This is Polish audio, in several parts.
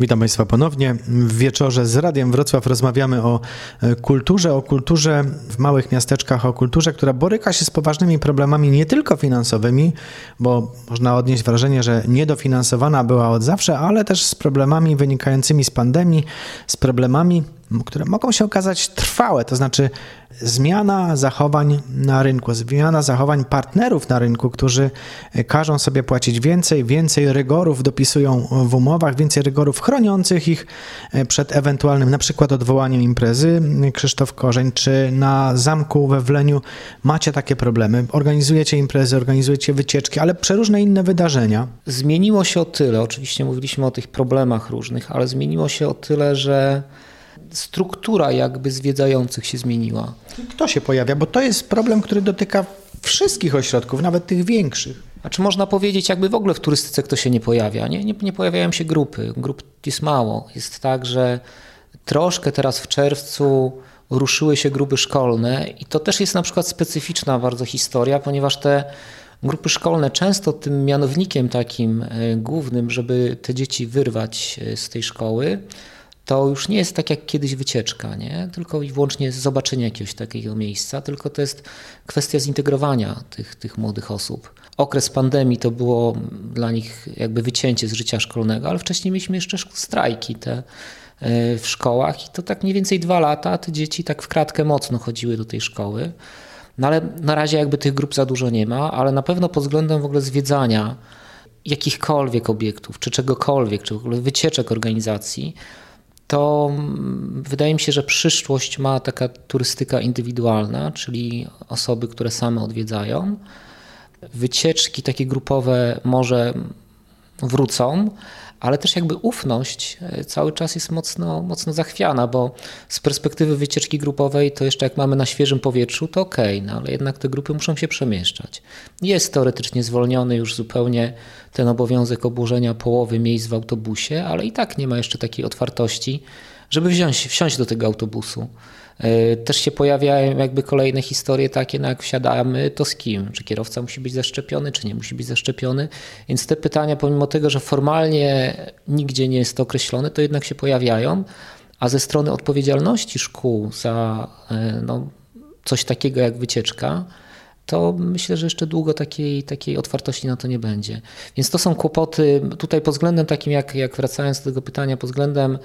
Witam Państwa ponownie. W wieczorze z Radiem Wrocław rozmawiamy o e, kulturze, o kulturze w małych miasteczkach, o kulturze, która boryka się z poważnymi problemami nie tylko finansowymi, bo można odnieść wrażenie, że niedofinansowana była od zawsze, ale też z problemami wynikającymi z pandemii, z problemami które mogą się okazać trwałe, to znaczy zmiana zachowań na rynku, zmiana zachowań partnerów na rynku, którzy każą sobie płacić więcej, więcej rygorów dopisują w umowach, więcej rygorów chroniących ich przed ewentualnym na przykład odwołaniem imprezy. Krzysztof Korzeń, czy na zamku we Wleniu macie takie problemy? Organizujecie imprezy, organizujecie wycieczki, ale przeróżne inne wydarzenia. Zmieniło się o tyle, oczywiście mówiliśmy o tych problemach różnych, ale zmieniło się o tyle, że struktura jakby zwiedzających się zmieniła. Kto się pojawia? Bo to jest problem, który dotyka wszystkich ośrodków, nawet tych większych. A czy można powiedzieć, jakby w ogóle w turystyce kto się nie pojawia? Nie, nie, nie pojawiają się grupy. Grup jest mało. Jest tak, że troszkę teraz w czerwcu ruszyły się grupy szkolne i to też jest na przykład specyficzna bardzo historia, ponieważ te grupy szkolne często tym mianownikiem takim e, głównym, żeby te dzieci wyrwać e, z tej szkoły, to już nie jest tak jak kiedyś wycieczka, nie? tylko i wyłącznie zobaczenie jakiegoś takiego miejsca, tylko to jest kwestia zintegrowania tych, tych młodych osób. Okres pandemii to było dla nich jakby wycięcie z życia szkolnego, ale wcześniej mieliśmy jeszcze strajki te e, w szkołach i to tak mniej więcej dwa lata te dzieci tak w kratkę mocno chodziły do tej szkoły. No ale na razie jakby tych grup za dużo nie ma, ale na pewno pod względem w ogóle zwiedzania jakichkolwiek obiektów, czy czegokolwiek, czy w ogóle wycieczek organizacji, to wydaje mi się, że przyszłość ma taka turystyka indywidualna, czyli osoby, które same odwiedzają. Wycieczki takie grupowe może wrócą, ale też jakby ufność e, cały czas jest mocno, mocno zachwiana, bo z perspektywy wycieczki grupowej to jeszcze jak mamy na świeżym powietrzu, to ok, no ale jednak te grupy muszą się przemieszczać. Jest teoretycznie zwolniony już zupełnie ten obowiązek obłożenia połowy miejsc w autobusie, ale i tak nie ma jeszcze takiej otwartości, żeby wziąć, wsiąść do tego autobusu. E, też się pojawiają jakby kolejne historie takie, no jak wsiadamy, to z kim? Czy kierowca musi być zaszczepiony, czy nie musi być zaszczepiony? Więc te pytania, pomimo tego, że formalnie nigdzie nie jest to określone, to jednak się pojawiają, a ze strony odpowiedzialności szkół za e, no, coś takiego jak wycieczka, to myślę, że jeszcze długo takiej, takiej otwartości na to nie będzie. Więc to są kłopoty tutaj pod względem takim, jak, jak wracając do tego pytania, pod względem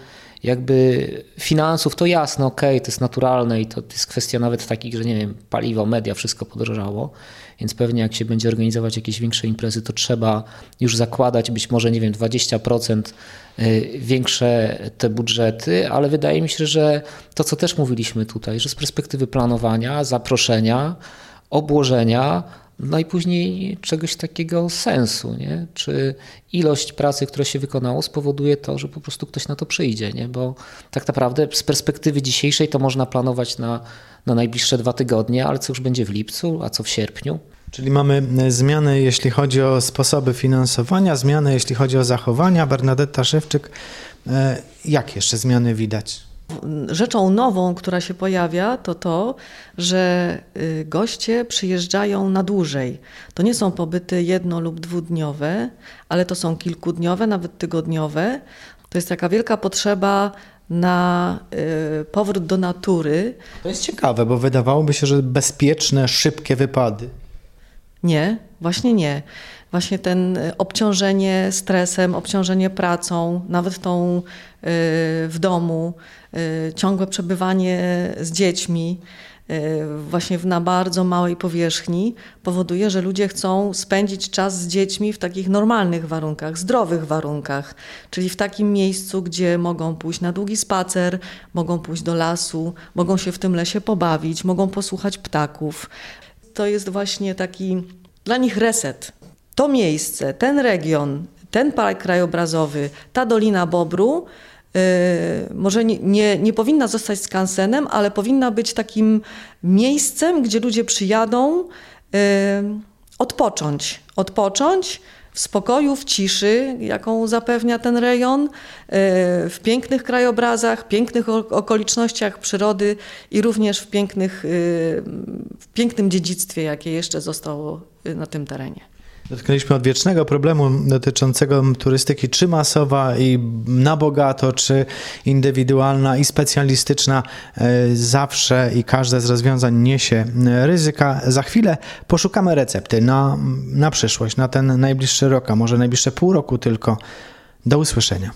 jakby finansów, to jasne, ok, to jest naturalne i to jest kwestia nawet takich, że nie wiem, paliwo, media, wszystko podrożało, więc pewnie jak się będzie organizować jakieś większe imprezy, to trzeba już zakładać być może, nie wiem, 20% y, większe te budżety, ale wydaje mi się, że to, co też mówiliśmy tutaj, że z perspektywy planowania, zaproszenia, obłożenia, no i później czegoś takiego sensu, nie? Czy ilość pracy, która się wykonało, spowoduje to, że po prostu ktoś na to przyjdzie, nie? Bo tak naprawdę z perspektywy dzisiejszej to można planować na, na najbliższe dwa tygodnie, ale co już będzie w lipcu, a co w sierpniu? Czyli mamy e, zmiany, jeśli chodzi o sposoby finansowania, zmiany, jeśli chodzi o zachowania. Bernadetta Szewczyk, e, jakie jeszcze zmiany widać? Rzeczą nową, która się pojawia, to to, że y, goście przyjeżdżają na dłużej. To nie są pobyty jedno lub dwudniowe, ale to są kilkudniowe, nawet tygodniowe. To jest taka wielka potrzeba na y, powrót do natury. To jest ciekawe, bo wydawałoby się, że bezpieczne, szybkie wypady. Nie, właśnie nie. Właśnie ten y, obciążenie stresem, obciążenie pracą, nawet tą w domu, Y, ciągłe przebywanie z dziećmi, y, właśnie na bardzo małej powierzchni, powoduje, że ludzie chcą spędzić czas z dziećmi w takich normalnych warunkach, zdrowych warunkach, czyli w takim miejscu, gdzie mogą pójść na długi spacer, mogą pójść do lasu, mogą się w tym lesie pobawić, mogą posłuchać ptaków. To jest właśnie taki dla nich reset. To miejsce, ten region, ten park krajobrazowy, ta Dolina Bobru Y, może nie, nie, nie, powinna zostać skansenem, ale powinna być takim miejscem, gdzie ludzie przyjadą y, odpocząć. Odpocząć w spokoju, w ciszy, jaką zapewnia ten rejon, y, w pięknych krajobrazach, pięknych okolicznościach przyrody i również w, pięknych, w pięknym dziedzictwie, jakie jeszcze zostało na tym terenie. Dotknęliśmy odwiecznego problemu dotyczącego turystyki, czy masowa i na bogato, czy indywidualna i specjalistyczna. E, zawsze i każde z rozwiązań niesie ryzyka. Za chwilę poszukamy recepty na, na przyszłość, na ten najbliższy rok, a może najbliższe pół roku tylko. Do usłyszenia.